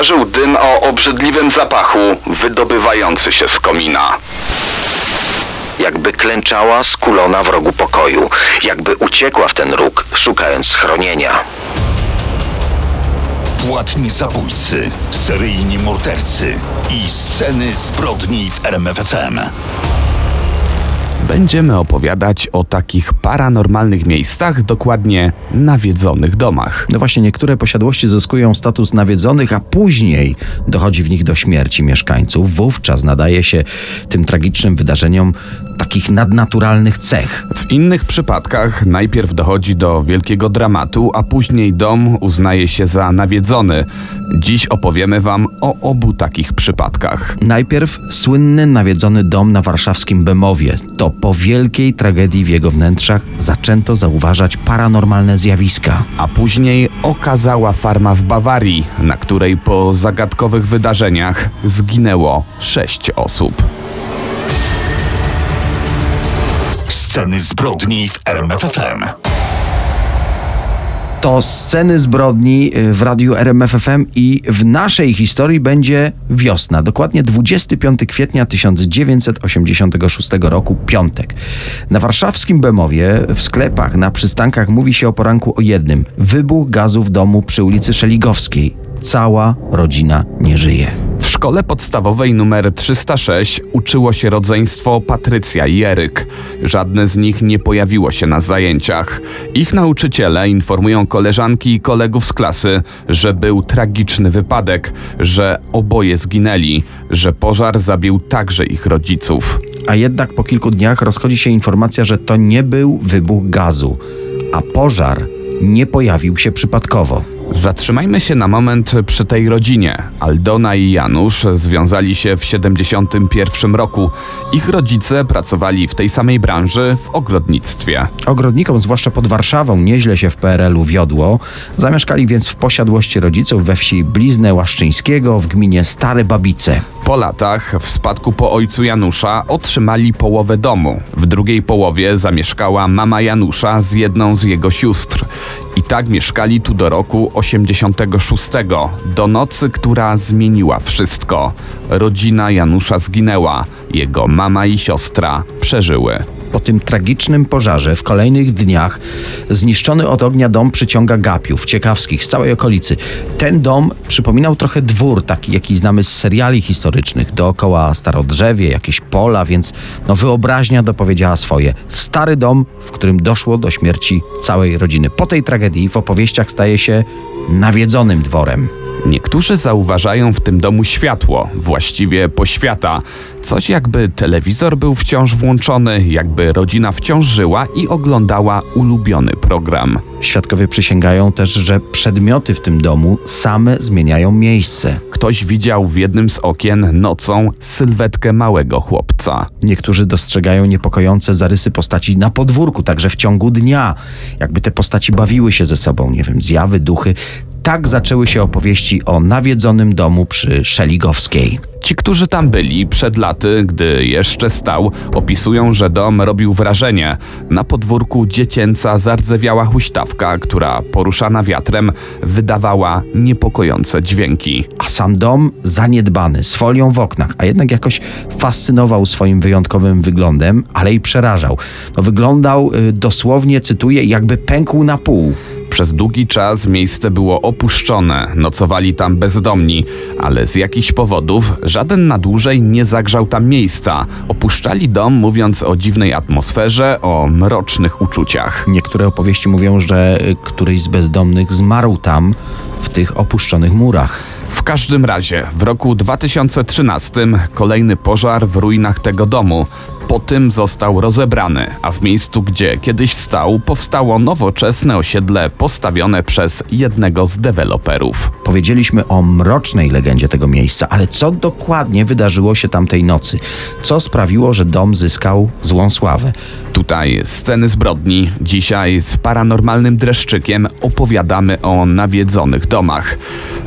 zauważył dym o obrzydliwym zapachu wydobywający się z komina. Jakby klęczała skulona w rogu pokoju, jakby uciekła w ten róg, szukając schronienia. Płatni zabójcy, seryjni mordercy i sceny zbrodni w RMFFM. Będziemy opowiadać o takich paranormalnych miejscach, dokładnie nawiedzonych domach. No właśnie, niektóre posiadłości zyskują status nawiedzonych, a później dochodzi w nich do śmierci mieszkańców. Wówczas nadaje się tym tragicznym wydarzeniom takich nadnaturalnych cech. W innych przypadkach najpierw dochodzi do wielkiego dramatu, a później dom uznaje się za nawiedzony. Dziś opowiemy Wam o obu takich przypadkach. Najpierw słynny nawiedzony dom na warszawskim Bemowie. To po wielkiej tragedii w jego wnętrzach zaczęto zauważać paranormalne zjawiska. A później okazała farma w Bawarii, na której po zagadkowych wydarzeniach zginęło sześć osób. Sceny zbrodni w RMFFM. To sceny zbrodni y, w radiu RMFFM i w naszej historii będzie wiosna, dokładnie 25 kwietnia 1986 roku, piątek. Na warszawskim Bemowie, w sklepach, na przystankach mówi się o poranku o jednym. Wybuch gazu w domu przy ulicy Szeligowskiej. Cała rodzina nie żyje. W szkole podstawowej numer 306 uczyło się rodzeństwo Patrycja i Eryk. Żadne z nich nie pojawiło się na zajęciach. Ich nauczyciele informują koleżanki i kolegów z klasy, że był tragiczny wypadek, że oboje zginęli, że pożar zabił także ich rodziców. A jednak po kilku dniach rozchodzi się informacja, że to nie był wybuch gazu, a pożar nie pojawił się przypadkowo. Zatrzymajmy się na moment przy tej rodzinie. Aldona i Janusz związali się w 71 roku. Ich rodzice pracowali w tej samej branży w ogrodnictwie. Ogrodnikom, zwłaszcza pod Warszawą, nieźle się w PRL-u wiodło. Zamieszkali więc w posiadłości rodziców we wsi Bliznę Łaszczyńskiego w gminie Stare Babice. Po latach, w spadku po ojcu Janusza, otrzymali połowę domu. W drugiej połowie zamieszkała mama Janusza z jedną z jego sióstr. I tak mieszkali tu do roku 86, do nocy, która zmieniła wszystko. Rodzina Janusza zginęła, jego mama i siostra przeżyły. Po tym tragicznym pożarze w kolejnych dniach zniszczony od ognia dom przyciąga gapiów ciekawskich z całej okolicy. Ten dom przypominał trochę dwór, taki jaki znamy z seriali historycznych. Dookoła starodrzewie, jakieś pola, więc no wyobraźnia dopowiedziała swoje. Stary dom, w którym doszło do śmierci całej rodziny. Po tej tragedii w opowieściach staje się nawiedzonym dworem. Niektórzy zauważają w tym domu światło, właściwie poświata. Coś jakby telewizor był wciąż włączony, jakby rodzina wciąż żyła i oglądała ulubiony program. Świadkowie przysięgają też, że przedmioty w tym domu same zmieniają miejsce. Ktoś widział w jednym z okien nocą sylwetkę małego chłopca. Niektórzy dostrzegają niepokojące zarysy postaci na podwórku, także w ciągu dnia. Jakby te postaci bawiły się ze sobą, nie wiem, zjawy, duchy. Tak zaczęły się opowieści o nawiedzonym domu przy Szeligowskiej. Ci, którzy tam byli przed laty, gdy jeszcze stał, opisują, że dom robił wrażenie. Na podwórku dziecięca zardzewiała huśtawka, która poruszana wiatrem wydawała niepokojące dźwięki. A sam dom zaniedbany, z folią w oknach, a jednak jakoś fascynował swoim wyjątkowym wyglądem, ale i przerażał. No, wyglądał y, dosłownie, cytuję, jakby pękł na pół. Przez długi czas miejsce było opuszczone, nocowali tam bezdomni, ale z jakichś powodów żaden na dłużej nie zagrzał tam miejsca. Opuszczali dom mówiąc o dziwnej atmosferze, o mrocznych uczuciach. Niektóre opowieści mówią, że któryś z bezdomnych zmarł tam, w tych opuszczonych murach. W każdym razie, w roku 2013 kolejny pożar w ruinach tego domu. Po tym został rozebrany, a w miejscu, gdzie kiedyś stał, powstało nowoczesne osiedle postawione przez jednego z deweloperów. Powiedzieliśmy o mrocznej legendzie tego miejsca, ale co dokładnie wydarzyło się tamtej nocy? Co sprawiło, że dom zyskał złą sławę? Tutaj sceny zbrodni. Dzisiaj z paranormalnym dreszczykiem opowiadamy o nawiedzonych domach.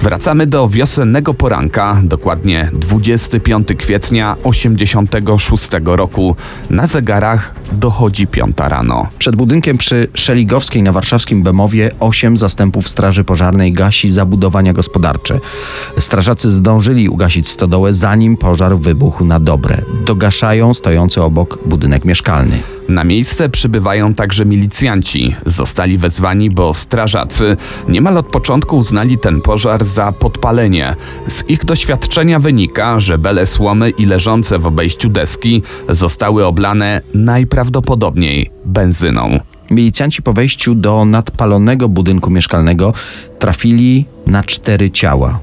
Wracamy do wiosennego poranka, dokładnie 25 kwietnia 86 roku. Na zegarach dochodzi piąta rano. Przed budynkiem przy Szeligowskiej na warszawskim Bemowie osiem zastępów Straży Pożarnej gasi zabudowania gospodarcze. Strażacy zdążyli ugasić stodołę, zanim pożar wybuchł na dobre. Dogaszają stojący obok budynek mieszkalny. Na miejsce przybywają także milicjanci. Zostali wezwani, bo strażacy niemal od początku uznali ten pożar za podpalenie. Z ich doświadczenia wynika, że bele słomy i leżące w obejściu deski zostały oblane najprawdopodobniej benzyną. Milicjanci po wejściu do nadpalonego budynku mieszkalnego trafili na cztery ciała.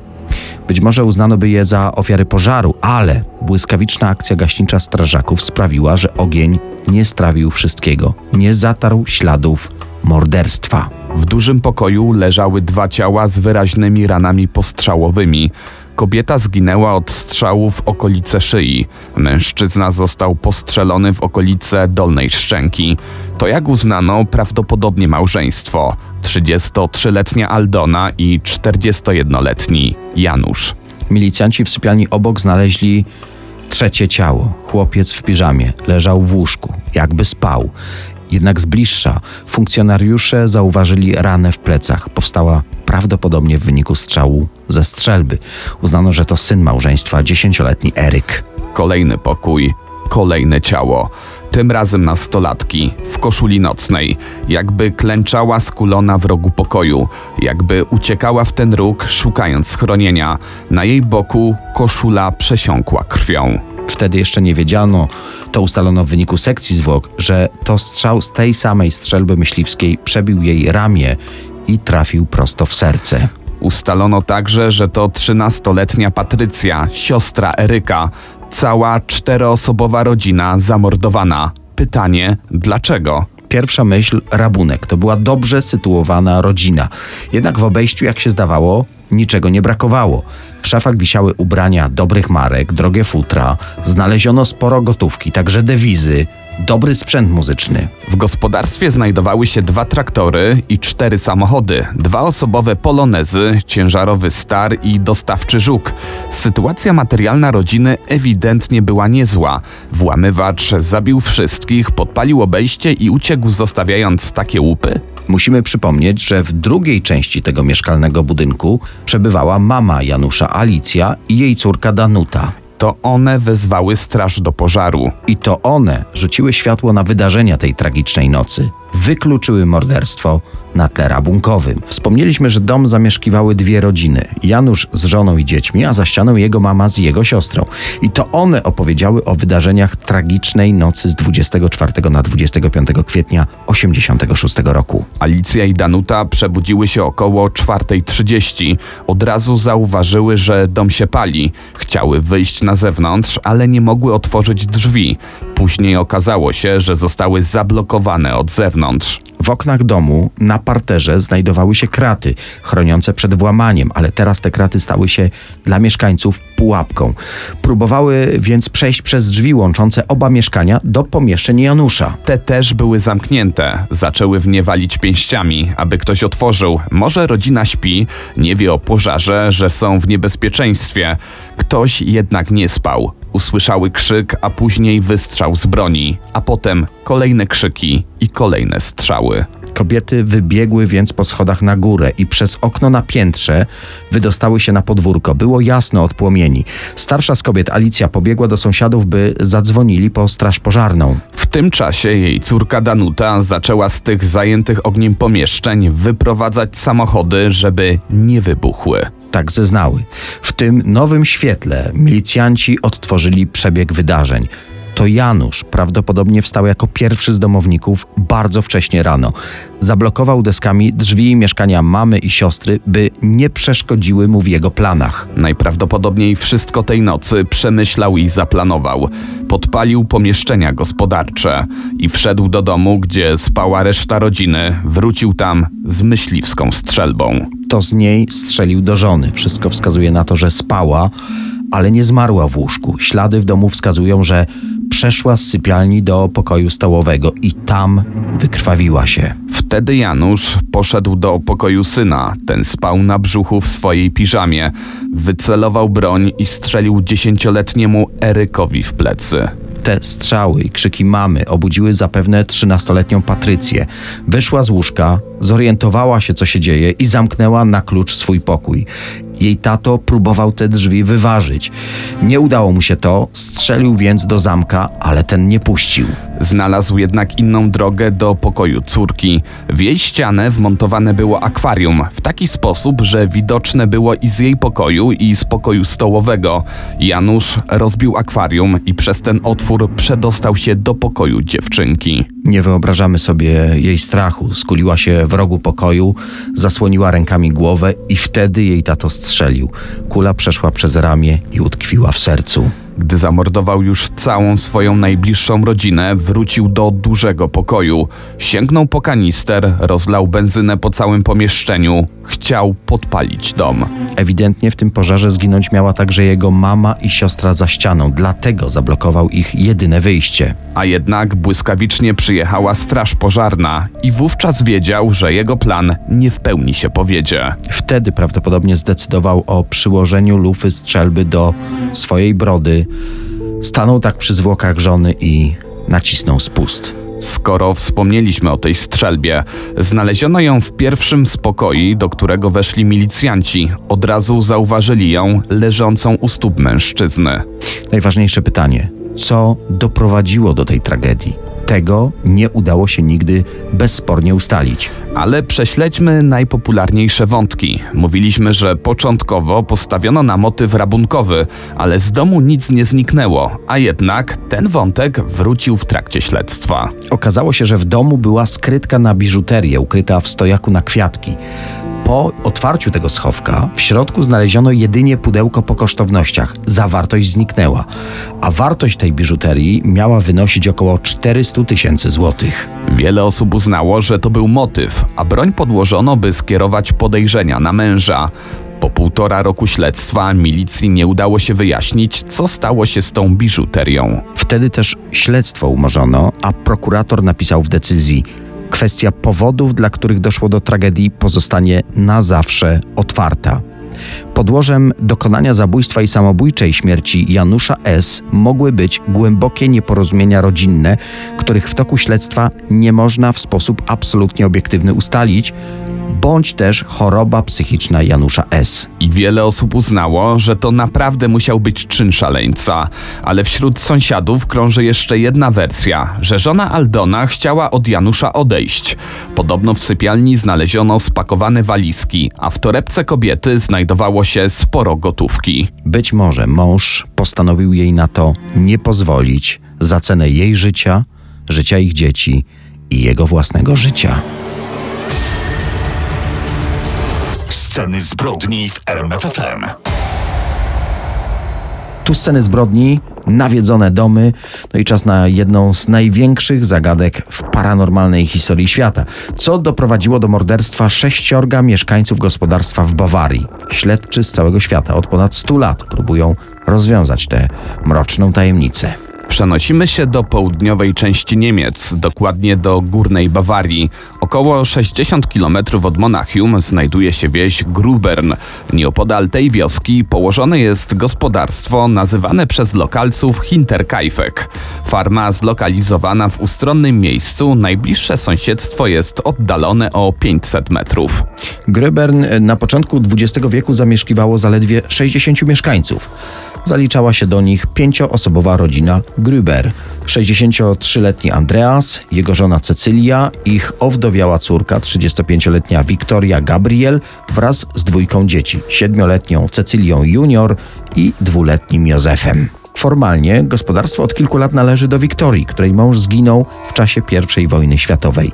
Być może uznano by je za ofiary pożaru, ale błyskawiczna akcja gaśnicza strażaków sprawiła, że ogień nie strawił wszystkiego. Nie zatarł śladów morderstwa. W dużym pokoju leżały dwa ciała z wyraźnymi ranami postrzałowymi. Kobieta zginęła od strzału w okolice szyi. Mężczyzna został postrzelony w okolice dolnej szczęki. To jak uznano prawdopodobnie małżeństwo. 33-letnia Aldona i 41-letni Janusz. Milicjanci w sypialni obok znaleźli trzecie ciało. Chłopiec w piżamie leżał w łóżku, jakby spał. Jednak z bliższa funkcjonariusze zauważyli ranę w plecach. Powstała prawdopodobnie w wyniku strzału ze strzelby. Uznano, że to syn małżeństwa, dziesięcioletni Eryk. Kolejny pokój, kolejne ciało. Tym razem nastolatki, w koszuli nocnej, jakby klęczała skulona w rogu pokoju, jakby uciekała w ten róg, szukając schronienia. Na jej boku koszula przesiąkła krwią. Wtedy jeszcze nie wiedziano, to ustalono w wyniku sekcji zwłok, że to strzał z tej samej strzelby myśliwskiej przebił jej ramię i trafił prosto w serce. Ustalono także, że to 13-letnia Patrycja, siostra Eryka, cała czteroosobowa rodzina zamordowana. Pytanie, dlaczego? Pierwsza myśl rabunek. To była dobrze sytuowana rodzina. Jednak w obejściu, jak się zdawało, niczego nie brakowało. W szafach wisiały ubrania dobrych marek, drogie futra, znaleziono sporo gotówki, także dewizy, dobry sprzęt muzyczny. W gospodarstwie znajdowały się dwa traktory i cztery samochody, dwa osobowe polonezy, ciężarowy star i dostawczy żuk. Sytuacja materialna rodziny ewidentnie była niezła. Włamywacz zabił wszystkich, podpalił obejście i uciekł zostawiając takie łupy. Musimy przypomnieć, że w drugiej części tego mieszkalnego budynku przebywała mama Janusza Alicja i jej córka Danuta. To one wezwały straż do pożaru. I to one rzuciły światło na wydarzenia tej tragicznej nocy. Wykluczyły morderstwo na tle rabunkowym. Wspomnieliśmy, że dom zamieszkiwały dwie rodziny. Janusz z żoną i dziećmi, a za ścianą jego mama z jego siostrą. I to one opowiedziały o wydarzeniach tragicznej nocy z 24 na 25 kwietnia 86 roku. Alicja i Danuta przebudziły się około 4.30. Od razu zauważyły, że dom się pali. Chciały wyjść na zewnątrz, ale nie mogły otworzyć drzwi. Później okazało się, że zostały zablokowane od zewnątrz. W oknach domu na parterze znajdowały się kraty chroniące przed włamaniem, ale teraz te kraty stały się dla mieszkańców pułapką. Próbowały więc przejść przez drzwi łączące oba mieszkania do pomieszczeń Janusza. Te też były zamknięte. Zaczęły w nie walić pięściami, aby ktoś otworzył. Może rodzina śpi, nie wie o pożarze, że są w niebezpieczeństwie. Ktoś jednak nie spał. Usłyszały krzyk, a później wystrzał z broni, a potem kolejne krzyki i kolejne strzały. Kobiety wybiegły więc po schodach na górę i przez okno na piętrze wydostały się na podwórko. Było jasno od płomieni. Starsza z kobiet, Alicja, pobiegła do sąsiadów, by zadzwonili po straż pożarną. W tym czasie jej córka Danuta zaczęła z tych zajętych ogniem pomieszczeń wyprowadzać samochody, żeby nie wybuchły. Tak zeznały. W tym nowym świetle milicjanci odtworzyli przebieg wydarzeń. To Janusz prawdopodobnie wstał jako pierwszy z domowników bardzo wcześnie rano. Zablokował deskami drzwi mieszkania mamy i siostry, by nie przeszkodziły mu w jego planach. Najprawdopodobniej wszystko tej nocy przemyślał i zaplanował. Podpalił pomieszczenia gospodarcze i wszedł do domu, gdzie spała reszta rodziny. Wrócił tam z myśliwską strzelbą. To z niej strzelił do żony. Wszystko wskazuje na to, że spała, ale nie zmarła w łóżku. Ślady w domu wskazują, że przeszła z sypialni do pokoju stołowego i tam wykrwawiła się. Wtedy Janusz poszedł do pokoju syna. Ten spał na brzuchu w swojej piżamie. Wycelował broń i strzelił dziesięcioletniemu Erykowi w plecy. Te strzały i krzyki mamy obudziły zapewne trzynastoletnią Patrycję. Wyszła z łóżka, zorientowała się, co się dzieje i zamknęła na klucz swój pokój. Jej tato próbował te drzwi wyważyć. Nie udało mu się to, strzelił więc do zamka, ale ten nie puścił. Znalazł jednak inną drogę do pokoju córki. W jej ścianę wmontowane było akwarium w taki sposób, że widoczne było i z jej pokoju, i z pokoju stołowego. Janusz rozbił akwarium i przez ten otwór przedostał się do pokoju dziewczynki. Nie wyobrażamy sobie jej strachu. Skuliła się w rogu pokoju, zasłoniła rękami głowę i wtedy jej tato strzelił. Kula przeszła przez ramię i utkwiła w sercu. Gdy zamordował już całą swoją najbliższą rodzinę, wrócił do dużego pokoju. Sięgnął po kanister, rozlał benzynę po całym pomieszczeniu. Chciał podpalić dom. Ewidentnie w tym pożarze zginąć miała także jego mama i siostra za ścianą, dlatego zablokował ich jedyne wyjście. A jednak błyskawicznie przyjechała straż pożarna i wówczas wiedział, że jego plan nie w pełni się powiedzie. Wtedy prawdopodobnie zdecydował o przyłożeniu lufy strzelby do swojej brody. Stanął tak przy zwłokach żony i nacisnął spust. Skoro wspomnieliśmy o tej strzelbie, znaleziono ją w pierwszym z pokoi, do którego weszli milicjanci. Od razu zauważyli ją leżącą u stóp mężczyzny. Najważniejsze pytanie: co doprowadziło do tej tragedii? Tego nie udało się nigdy bezspornie ustalić. Ale prześledźmy najpopularniejsze wątki. Mówiliśmy, że początkowo postawiono na motyw rabunkowy, ale z domu nic nie zniknęło, a jednak ten wątek wrócił w trakcie śledztwa. Okazało się, że w domu była skrytka na biżuterię ukryta w stojaku na kwiatki. Po otwarciu tego schowka w środku znaleziono jedynie pudełko po kosztownościach. Zawartość zniknęła, a wartość tej biżuterii miała wynosić około 400 tysięcy złotych. Wiele osób uznało, że to był motyw, a broń podłożono, by skierować podejrzenia na męża. Po półtora roku śledztwa milicji nie udało się wyjaśnić, co stało się z tą biżuterią. Wtedy też śledztwo umorzono, a prokurator napisał w decyzji: Kwestia powodów, dla których doszło do tragedii, pozostanie na zawsze otwarta. Podłożem dokonania zabójstwa i samobójczej śmierci Janusza S. mogły być głębokie nieporozumienia rodzinne, których w toku śledztwa nie można w sposób absolutnie obiektywny ustalić, bądź też choroba psychiczna Janusza S. I wiele osób uznało, że to naprawdę musiał być czyn szaleńca. Ale wśród sąsiadów krąży jeszcze jedna wersja, że żona Aldona chciała od Janusza odejść. Podobno w sypialni znaleziono spakowane walizki, a w torebce kobiety znajdowało się sporo gotówki. Być może mąż postanowił jej na to nie pozwolić za cenę jej życia, życia ich dzieci i jego własnego życia. Sceny zbrodni w RMFFM. Tu sceny zbrodni, nawiedzone domy, no i czas na jedną z największych zagadek w paranormalnej historii świata. Co doprowadziło do morderstwa sześciorga mieszkańców gospodarstwa w Bawarii? Śledczy z całego świata od ponad 100 lat próbują rozwiązać tę mroczną tajemnicę. Przenosimy się do południowej części Niemiec, dokładnie do górnej Bawarii. Około 60 km od Monachium znajduje się wieś Grubern. Nieopodal tej wioski położone jest gospodarstwo nazywane przez lokalców Hinterkaifeck. Farma zlokalizowana w ustronnym miejscu, najbliższe sąsiedztwo jest oddalone o 500 metrów. Gröbern na początku XX wieku zamieszkiwało zaledwie 60 mieszkańców. Zaliczała się do nich pięcioosobowa rodzina Grüber. 63-letni Andreas, jego żona Cecylia, ich owdowiała córka 35-letnia Wiktoria Gabriel wraz z dwójką dzieci, 7-letnią Cecylią Junior i dwuletnim Józefem. Formalnie gospodarstwo od kilku lat należy do Wiktorii, której mąż zginął w czasie I wojny światowej.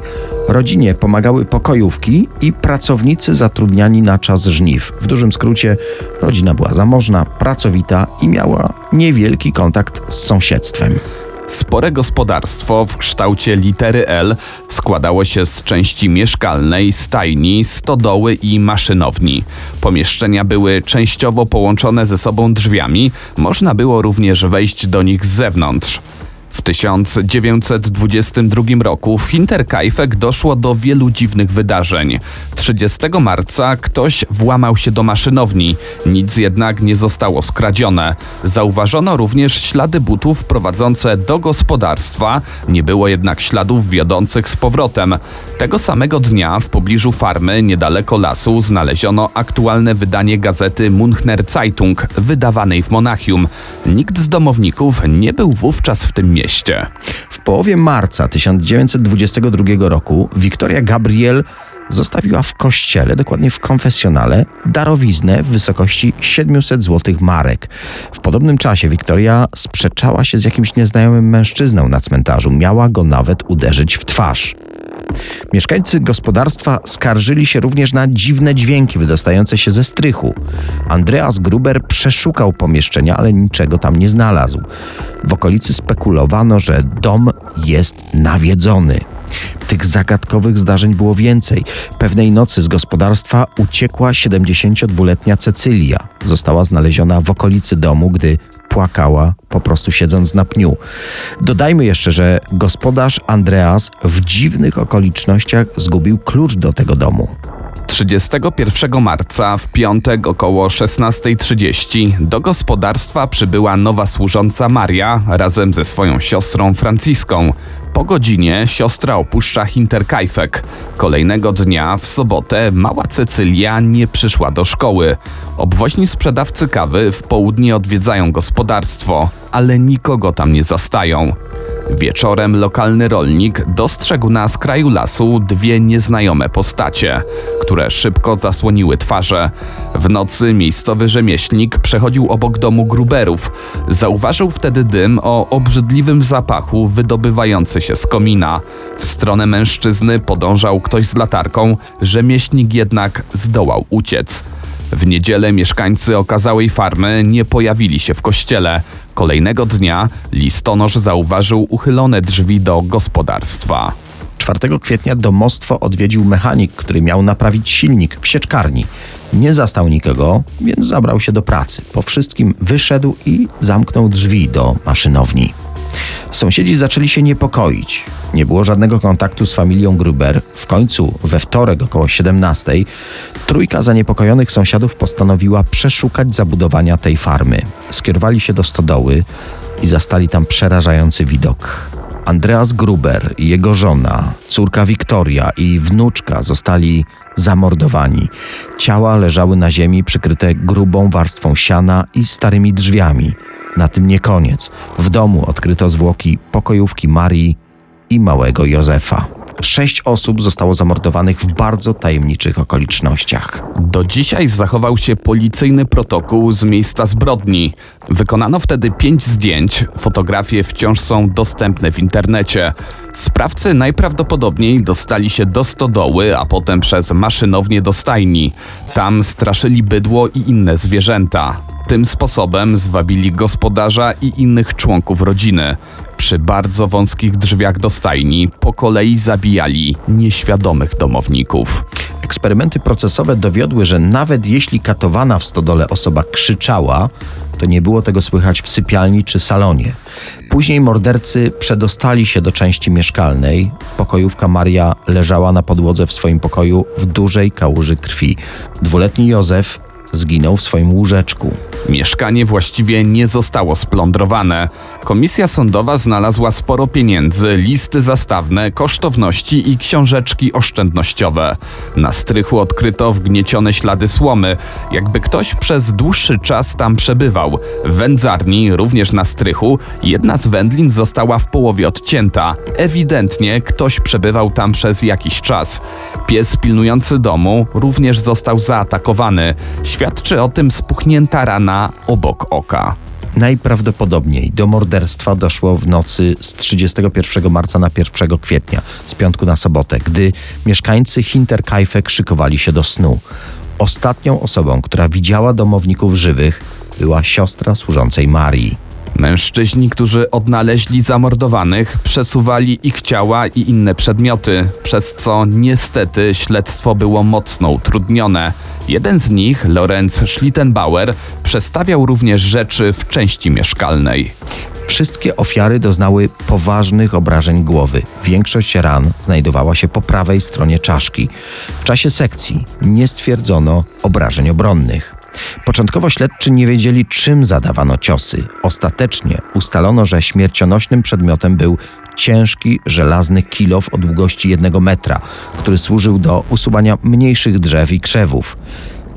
Rodzinie pomagały pokojówki i pracownicy zatrudniani na czas żniw. W dużym skrócie, rodzina była zamożna, pracowita i miała niewielki kontakt z sąsiedztwem. Spore gospodarstwo w kształcie litery L składało się z części mieszkalnej, stajni, stodoły i maszynowni. Pomieszczenia były częściowo połączone ze sobą drzwiami, można było również wejść do nich z zewnątrz. W 1922 roku w Hinterkaifeck doszło do wielu dziwnych wydarzeń. 30 marca ktoś włamał się do maszynowni, nic jednak nie zostało skradzione. Zauważono również ślady butów prowadzące do gospodarstwa, nie było jednak śladów wiodących z powrotem. Tego samego dnia w pobliżu farmy, niedaleko lasu, znaleziono aktualne wydanie gazety Munchner Zeitung, wydawanej w Monachium. Nikt z domowników nie był wówczas w tym mieście. W połowie marca 1922 roku Wiktoria Gabriel zostawiła w kościele, dokładnie w konfesjonale, darowiznę w wysokości 700 złotych marek. W podobnym czasie Wiktoria sprzeczała się z jakimś nieznajomym mężczyzną na cmentarzu. Miała go nawet uderzyć w twarz. Mieszkańcy gospodarstwa skarżyli się również na dziwne dźwięki wydostające się ze strychu. Andreas Gruber przeszukał pomieszczenia, ale niczego tam nie znalazł. W okolicy spekulowano, że dom jest nawiedzony. Tych zagadkowych zdarzeń było więcej. Pewnej nocy z gospodarstwa uciekła 72-letnia Cecylia. Została znaleziona w okolicy domu, gdy płakała, po prostu siedząc na pniu. Dodajmy jeszcze, że gospodarz Andreas w dziwnych okolicznościach zgubił klucz do tego domu. 31 marca w piątek około 16.30 do gospodarstwa przybyła nowa służąca Maria razem ze swoją siostrą Franciską. Po godzinie siostra opuszcza Hinterkaifeck. Kolejnego dnia, w sobotę, mała Cecylia nie przyszła do szkoły. Obwoźni sprzedawcy kawy w południe odwiedzają gospodarstwo, ale nikogo tam nie zastają. Wieczorem lokalny rolnik dostrzegł na skraju lasu dwie nieznajome postacie, które szybko zasłoniły twarze. W nocy miejscowy rzemieślnik przechodził obok domu Gruberów. Zauważył wtedy dym o obrzydliwym zapachu wydobywający się z komina. W stronę mężczyzny podążał ktoś z latarką, rzemieślnik jednak zdołał uciec. W niedzielę mieszkańcy okazałej farmy nie pojawili się w kościele. Kolejnego dnia listonosz zauważył uchylone drzwi do gospodarstwa. 4 kwietnia domostwo odwiedził mechanik, który miał naprawić silnik w sieczkarni. Nie zastał nikogo, więc zabrał się do pracy. Po wszystkim wyszedł i zamknął drzwi do maszynowni. Sąsiedzi zaczęli się niepokoić. Nie było żadnego kontaktu z familią Gruber. W końcu, we wtorek około 17, trójka zaniepokojonych sąsiadów postanowiła przeszukać zabudowania tej farmy. Skierowali się do stodoły i zastali tam przerażający widok. Andreas Gruber, jego żona, córka Wiktoria i wnuczka zostali zamordowani. Ciała leżały na ziemi przykryte grubą warstwą siana i starymi drzwiami. Na tym nie koniec. W domu odkryto zwłoki pokojówki Marii i małego Józefa. Sześć osób zostało zamordowanych w bardzo tajemniczych okolicznościach. Do dzisiaj zachował się policyjny protokół z miejsca zbrodni. Wykonano wtedy pięć zdjęć, fotografie wciąż są dostępne w internecie. Sprawcy najprawdopodobniej dostali się do stodoły, a potem przez maszynownię do stajni. Tam straszyli bydło i inne zwierzęta. Tym sposobem zwabili gospodarza i innych członków rodziny. Przy bardzo wąskich drzwiach do stajni po kolei zabijali nieświadomych domowników. Eksperymenty procesowe dowiodły, że nawet jeśli katowana w stodole osoba krzyczała, to nie było tego słychać w sypialni czy salonie. Później mordercy przedostali się do części mieszkalnej. Pokojówka Maria leżała na podłodze w swoim pokoju w dużej kałuży krwi. Dwuletni Józef zginął w swoim łóżeczku. Mieszkanie właściwie nie zostało splądrowane. Komisja sądowa znalazła sporo pieniędzy, listy zastawne, kosztowności i książeczki oszczędnościowe. Na strychu odkryto wgniecione ślady słomy, jakby ktoś przez dłuższy czas tam przebywał. W wędzarni, również na strychu, jedna z wędlin została w połowie odcięta. Ewidentnie ktoś przebywał tam przez jakiś czas. Pies pilnujący domu również został zaatakowany. Świadczy o tym spuchnięta rana obok oka. Najprawdopodobniej do morderstwa doszło w nocy z 31 marca na 1 kwietnia, z piątku na sobotę, gdy mieszkańcy Hinterkaifeck szykowali się do snu. Ostatnią osobą, która widziała domowników żywych, była siostra służącej Marii. Mężczyźni, którzy odnaleźli zamordowanych, przesuwali ich ciała i inne przedmioty, przez co niestety śledztwo było mocno utrudnione. Jeden z nich, Lorenz Schlittenbauer, przestawiał również rzeczy w części mieszkalnej. Wszystkie ofiary doznały poważnych obrażeń głowy. Większość ran znajdowała się po prawej stronie czaszki. W czasie sekcji nie stwierdzono obrażeń obronnych. Początkowo śledczy nie wiedzieli, czym zadawano ciosy. Ostatecznie ustalono, że śmiercionośnym przedmiotem był ciężki, żelazny kilof o długości jednego metra, który służył do usuwania mniejszych drzew i krzewów.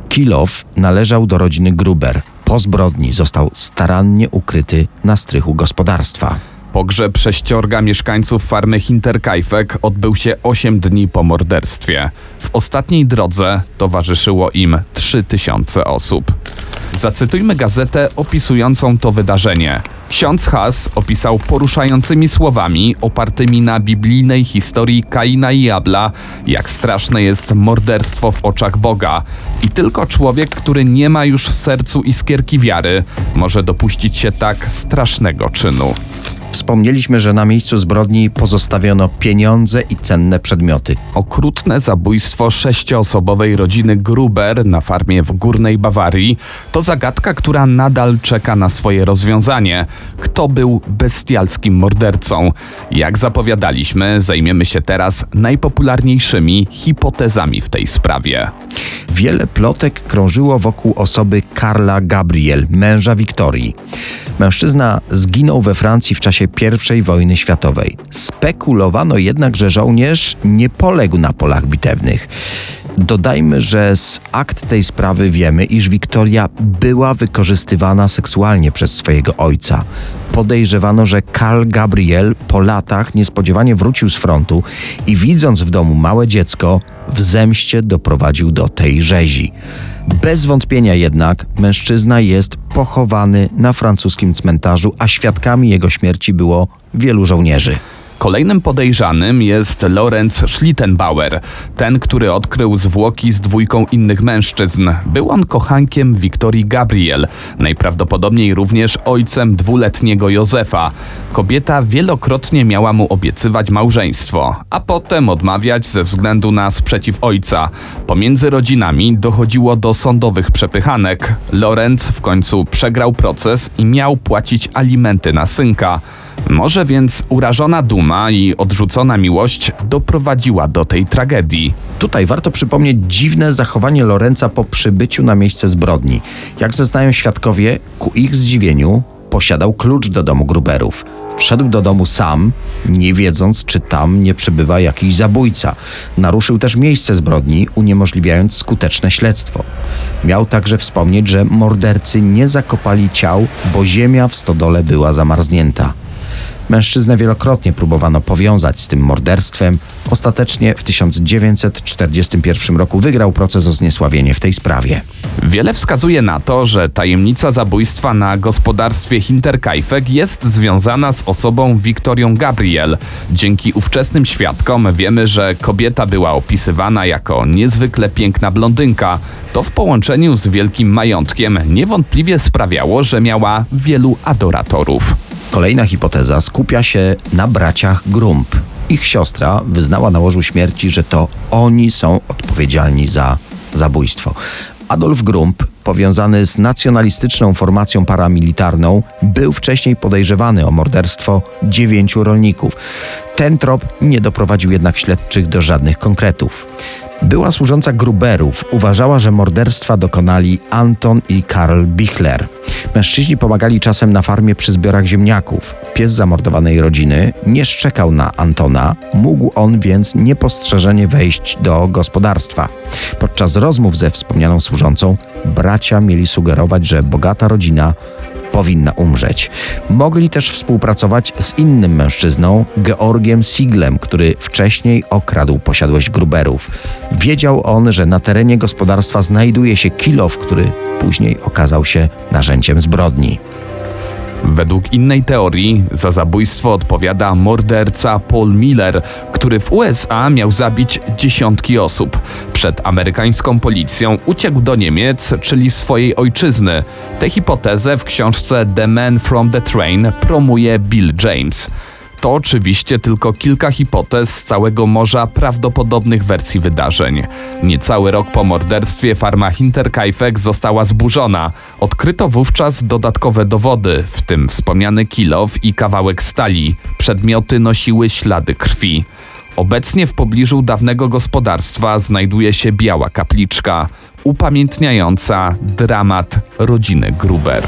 Kilof należał do rodziny Gruber. Po zbrodni został starannie ukryty na strychu gospodarstwa. Pogrzeb sześciorga mieszkańców farmy Hinterkaifeck odbył się 8 dni po morderstwie. W ostatniej drodze towarzyszyło im 3000 osób. Zacytujmy gazetę opisującą to wydarzenie. Ksiądz Has opisał poruszającymi słowami, opartymi na biblijnej historii Kaina i Abla, jak straszne jest morderstwo w oczach Boga. I tylko człowiek, który nie ma już w sercu iskierki wiary, może dopuścić się tak strasznego czynu. Wspomnieliśmy, że na miejscu zbrodni pozostawiono pieniądze i cenne przedmioty. Okrutne zabójstwo sześcioosobowej rodziny Gruber na farmie w Górnej Bawarii to zagadka, która nadal czeka na swoje rozwiązanie. Kto był bestialskim mordercą? Jak zapowiadaliśmy, zajmiemy się teraz najpopularniejszymi hipotezami w tej sprawie. Wiele plotek krążyło wokół osoby Karla Gabriel, męża Wiktorii. Mężczyzna zginął we Francji w czasie I wojny światowej. Spekulowano jednak, że żołnierz nie poległ na polach bitewnych. Dodajmy, że z akt tej sprawy wiemy, iż Wiktoria była wykorzystywana seksualnie przez swojego ojca. Podejrzewano, że Karl Gabriel po latach niespodziewanie wrócił z frontu i widząc w domu małe dziecko, w zemście doprowadził do tej rzezi. Bez wątpienia jednak mężczyzna jest pochowany na francuskim cmentarzu, a świadkami jego śmierci było wielu żołnierzy. Kolejnym podejrzanym jest Lorenz Schlittenbauer, ten, który odkrył zwłoki z dwójką innych mężczyzn. Był on kochankiem Wiktorii Gabriel, najprawdopodobniej również ojcem dwuletniego Józefa. Kobieta wielokrotnie miała mu obiecywać małżeństwo, a potem odmawiać ze względu na sprzeciw ojca. Pomiędzy rodzinami dochodziło do sądowych przepychanek. Lorenz w końcu przegrał proces i miał płacić alimenty na synka. Może więc urażona duma i odrzucona miłość doprowadziła do tej tragedii. Tutaj warto przypomnieć dziwne zachowanie Lorenza po przybyciu na miejsce zbrodni. Jak zeznają świadkowie, ku ich zdziwieniu posiadał klucz do domu Gruberów. Wszedł do domu sam, nie wiedząc, czy tam nie przebywa jakiś zabójca. Naruszył też miejsce zbrodni, uniemożliwiając skuteczne śledztwo. Miał także wspomnieć, że mordercy nie zakopali ciał, bo ziemia w stodole była zamarznięta. Mężczyznę wielokrotnie próbowano powiązać z tym morderstwem. Ostatecznie w 1941 roku wygrał proces o zniesławienie w tej sprawie. Wiele wskazuje na to, że tajemnica zabójstwa na gospodarstwie Hinterkaifeck jest związana z osobą Wiktorią Gabriel. Dzięki ówczesnym świadkom wiemy, że kobieta była opisywana jako niezwykle piękna blondynka. To w połączeniu z wielkim majątkiem niewątpliwie sprawiało, że miała wielu adoratorów. Kolejna hipoteza skupia się na braciach Grump. Ich siostra wyznała na łożu śmierci, że to oni są odpowiedzialni za zabójstwo. Adolf Grump, powiązany z nacjonalistyczną formacją paramilitarną, był wcześniej podejrzewany o morderstwo dziewięciu rolników. Ten trop nie doprowadził jednak śledczych do żadnych konkretów. Była służąca Gruberów uważała, że morderstwa dokonali Anton i Karl Bichler. Mężczyźni pomagali czasem na farmie przy zbiorach ziemniaków. Pies zamordowanej rodziny nie szczekał na Antona, mógł on więc niepostrzeżenie wejść do gospodarstwa. Podczas rozmów ze wspomnianą służącą, bracia mieli sugerować, że bogata rodzina powinna umrzeć. Mogli też współpracować z innym mężczyzną, Georgiem Siglem, który wcześniej okradł posiadłość Gruberów. Wiedział on, że na terenie gospodarstwa znajduje się kilow, który później okazał się narzędziem zbrodni. Według innej teorii za zabójstwo odpowiada morderca Paul Miller, który w USA miał zabić dziesiątki osób. Przed amerykańską policją uciekł do Niemiec, czyli swojej ojczyzny. Tę hipotezę w książce The Man from the Train promuje Bill James. To oczywiście tylko kilka hipotez z całego morza prawdopodobnych wersji wydarzeń. Niecały rok po morderstwie farma Hinterkaifeck została zburzona. Odkryto wówczas dodatkowe dowody, w tym wspomniany kilow i kawałek stali. Przedmioty nosiły ślady krwi. Obecnie w pobliżu dawnego gospodarstwa znajduje się biała kapliczka, upamiętniająca dramat rodziny Gruber.